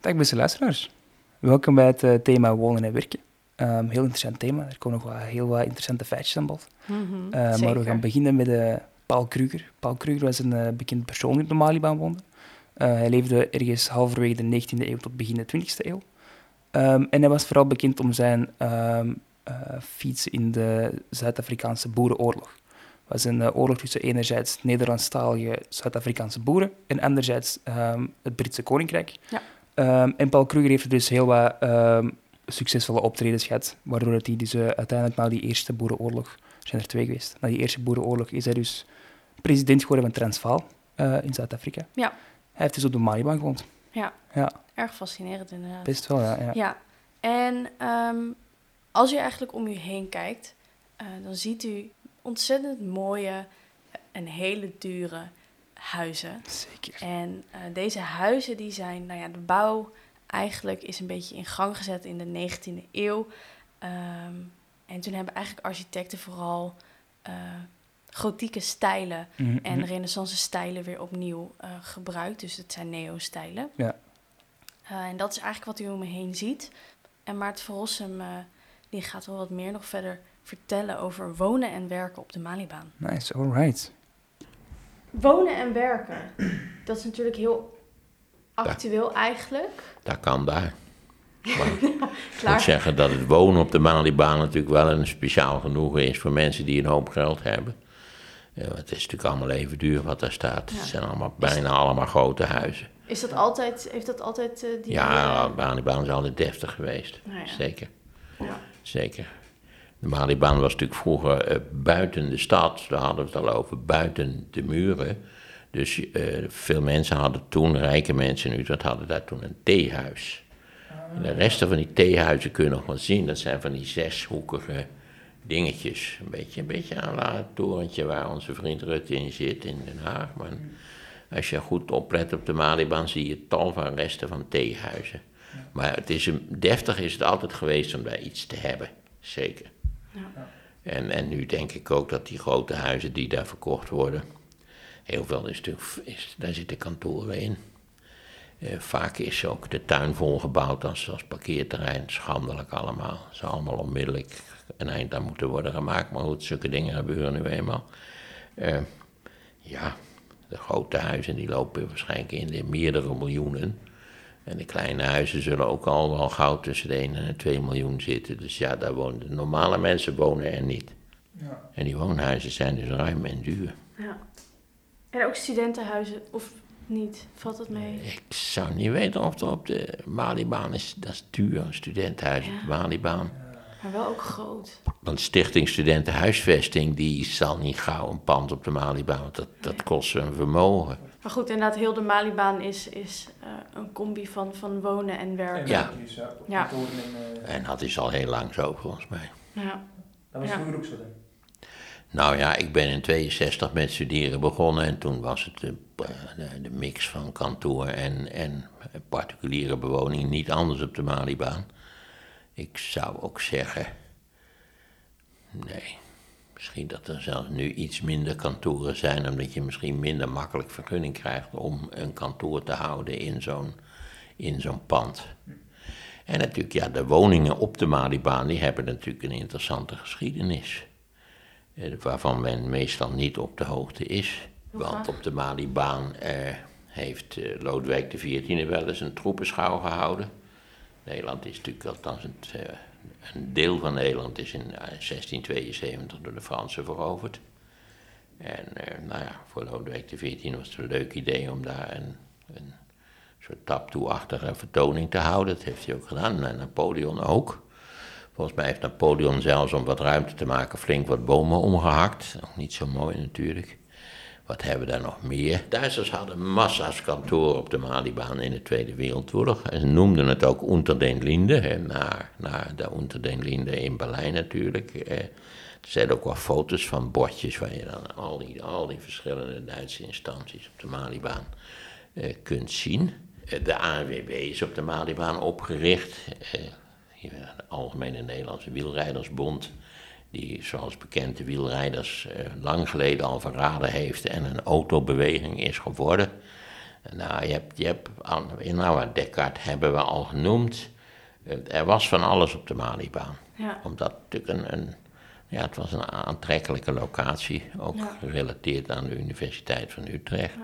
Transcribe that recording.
Dag beste luisteraars. Welkom bij het eh, thema wonen en werken. Um, heel interessant thema. Er komen nog wat, heel wat interessante feitjes aan bod. Mhm, Uh, maar we gaan beginnen met eh, Paul Kruger. Paul Kruger was een eh, bekend persoon die op de Malibaan woonde. Hij leefde ergens halverwege de 19e eeuw tot begin de 20e eeuw. Um, en hij was vooral bekend om zijn um, feats in de Zuid-Afrikaanse boerenoorlog. Het was een oorlog tussen enerzijds Nederlandstalige Zuid-Afrikaanse boeren en anderzijds het Britse Koninkrijk. Ja. Um, en Paul Kruger heeft er dus heel wat um, succesvolle optredens gehad, waardoor hij dus uh, uiteindelijk na die eerste boerenoorlog, zijn er twee geweest, na die eerste boerenoorlog is hij dus president geworden van Transvaal uh, in Zuid-Afrika. Ja. Hij heeft dus op de Malibaan gewoond. Ja. ja. Erg fascinerend inderdaad. Best wel, ja. Ja. ja. En um, als u eigenlijk om u heen kijkt, uh, dan ziet u ontzettend mooie en hele dure huizen. Zeker. En uh, deze huizen die zijn, nou ja, de bouw eigenlijk is een beetje in gang gezet in de 19e eeuw. Um, en toen hebben eigenlijk architecten vooral uh, gotieke stijlen Mhm, mm -hmm. en renaissance stijlen weer opnieuw uh, gebruikt. Dus het zijn neo-stijlen. Ja. En dat is eigenlijk wat u om me heen ziet. En Maarten van Rossum, uh, die gaat wel wat meer nog verder vertellen over wonen en werken op de Malibaan. Nice, alright. Wonen en werken, dat is natuurlijk heel actueel dat, eigenlijk. Dat kan daar. Maar ik moet zeggen dat het wonen op de Malibaan natuurlijk wel een speciaal genoegen is voor mensen die een hoop geld hebben. Ja, het is natuurlijk allemaal even duur wat daar staat. Ja. Het zijn allemaal, bijna allemaal grote huizen. Is dat altijd, heeft dat altijd uh, die... Ja, de Malibaan is altijd deftig geweest. Nou ja. Zeker. Ja. Zeker. De Malibaan was natuurlijk vroeger uh, buiten de stad, daar hadden we het al over, buiten de muren. Dus uh, veel mensen hadden toen, rijke mensen in Utrecht, hadden daar toen een theehuis. De resten van die theehuizen kun je nog wel zien, dat zijn van die zeshoekige dingetjes. Een beetje, een beetje aan het torentje waar onze vriend Rutte in zit in Den Haag. Maar als je goed oplet op de Malibaan zie je tal van resten van theehuizen. Maar het is een, deftig is het altijd geweest om daar iets te hebben, zeker. En, en nu denk ik ook dat die grote huizen die daar verkocht worden, heel veel is natuurlijk, daar zitten kantoren in. Uh, vaak is ook de tuin volgebouwd als, als parkeerterrein, schandelijk allemaal. Ze allemaal onmiddellijk een eind aan moeten worden gemaakt, maar goed, zulke dingen gebeuren nu eenmaal. Uh, ja, de grote huizen die lopen waarschijnlijk in de meerdere miljoenen. En de kleine huizen zullen ook al wel gauw tussen de 1 en de 2 miljoen zitten. Dus ja, daar wonen de normale mensen wonen er niet. Ja. En die woonhuizen zijn dus ruim en duur. Ja. En ook studentenhuizen, of niet? Valt dat mee? Ik zou niet weten of er op de Malibaan is. Dat is duur, een studentenhuis ja. op de Malibaan. Maar wel ook groot. Want Stichting Studentenhuisvesting, die zal niet gauw een pand op de Malibaan. Want dat, dat kost een vermogen. Maar goed, inderdaad, heel de Malibaan is, is uh, een combi van, van wonen en werken. Ja. Ja. En, en dat is al heel lang zo, volgens mij. Ja. Dat was vroeger ook zo, dan. Nou ja, ik ben in 62 met studeren begonnen en toen was het de, de, de mix van kantoor en, en particuliere bewoning niet anders op de Malibaan. Ik zou ook zeggen, nee, misschien dat er zelfs nu iets minder kantoren zijn, omdat je misschien minder makkelijk vergunning krijgt om een kantoor te houden in zo'n, in zo'n pand. En natuurlijk, ja, de woningen op de Malibaan, die hebben natuurlijk een interessante geschiedenis waarvan men meestal niet op de hoogte is. Want op de Malibaan eh, heeft eh, Lodewijk XIV wel eens een troepenschouw gehouden. Nederland is natuurlijk althans een, uh, een deel van Nederland is in 1672 door de Fransen veroverd. En nou ja, voor Lodewijk XIV was het een leuk idee om daar een, een soort taptoe-achtige vertoning te houden. Dat heeft hij ook gedaan, en Napoleon ook. Volgens mij heeft Napoleon zelfs om wat ruimte te maken flink wat bomen omgehakt. Niet zo mooi natuurlijk. Wat hebben we daar nog meer? Duitsers hadden massa's kantoren op de Malibaan in de Tweede Wereldoorlog. En ze noemden het ook Unter den Linden, naar, naar de Unter den Linden in Berlijn natuurlijk. Eh, er zijn ook wel foto's van bordjes waar je dan al die, al die verschillende Duitse instanties op de Malibaan eh, kunt zien. De ANWB is op de Malibaan opgericht. Eh, de Algemene Nederlandse Wielrijdersbond, die zoals bekend de wielrijders eh, lang geleden al verraden heeft en een autobeweging is geworden. Nou, je hebt, je hebt nou, Descartes hebben we al genoemd. Er was van alles op de Malibaan. Ja. Omdat het natuurlijk een, een, ja, het was een aantrekkelijke locatie, ook Ja. gerelateerd aan de Universiteit van Utrecht.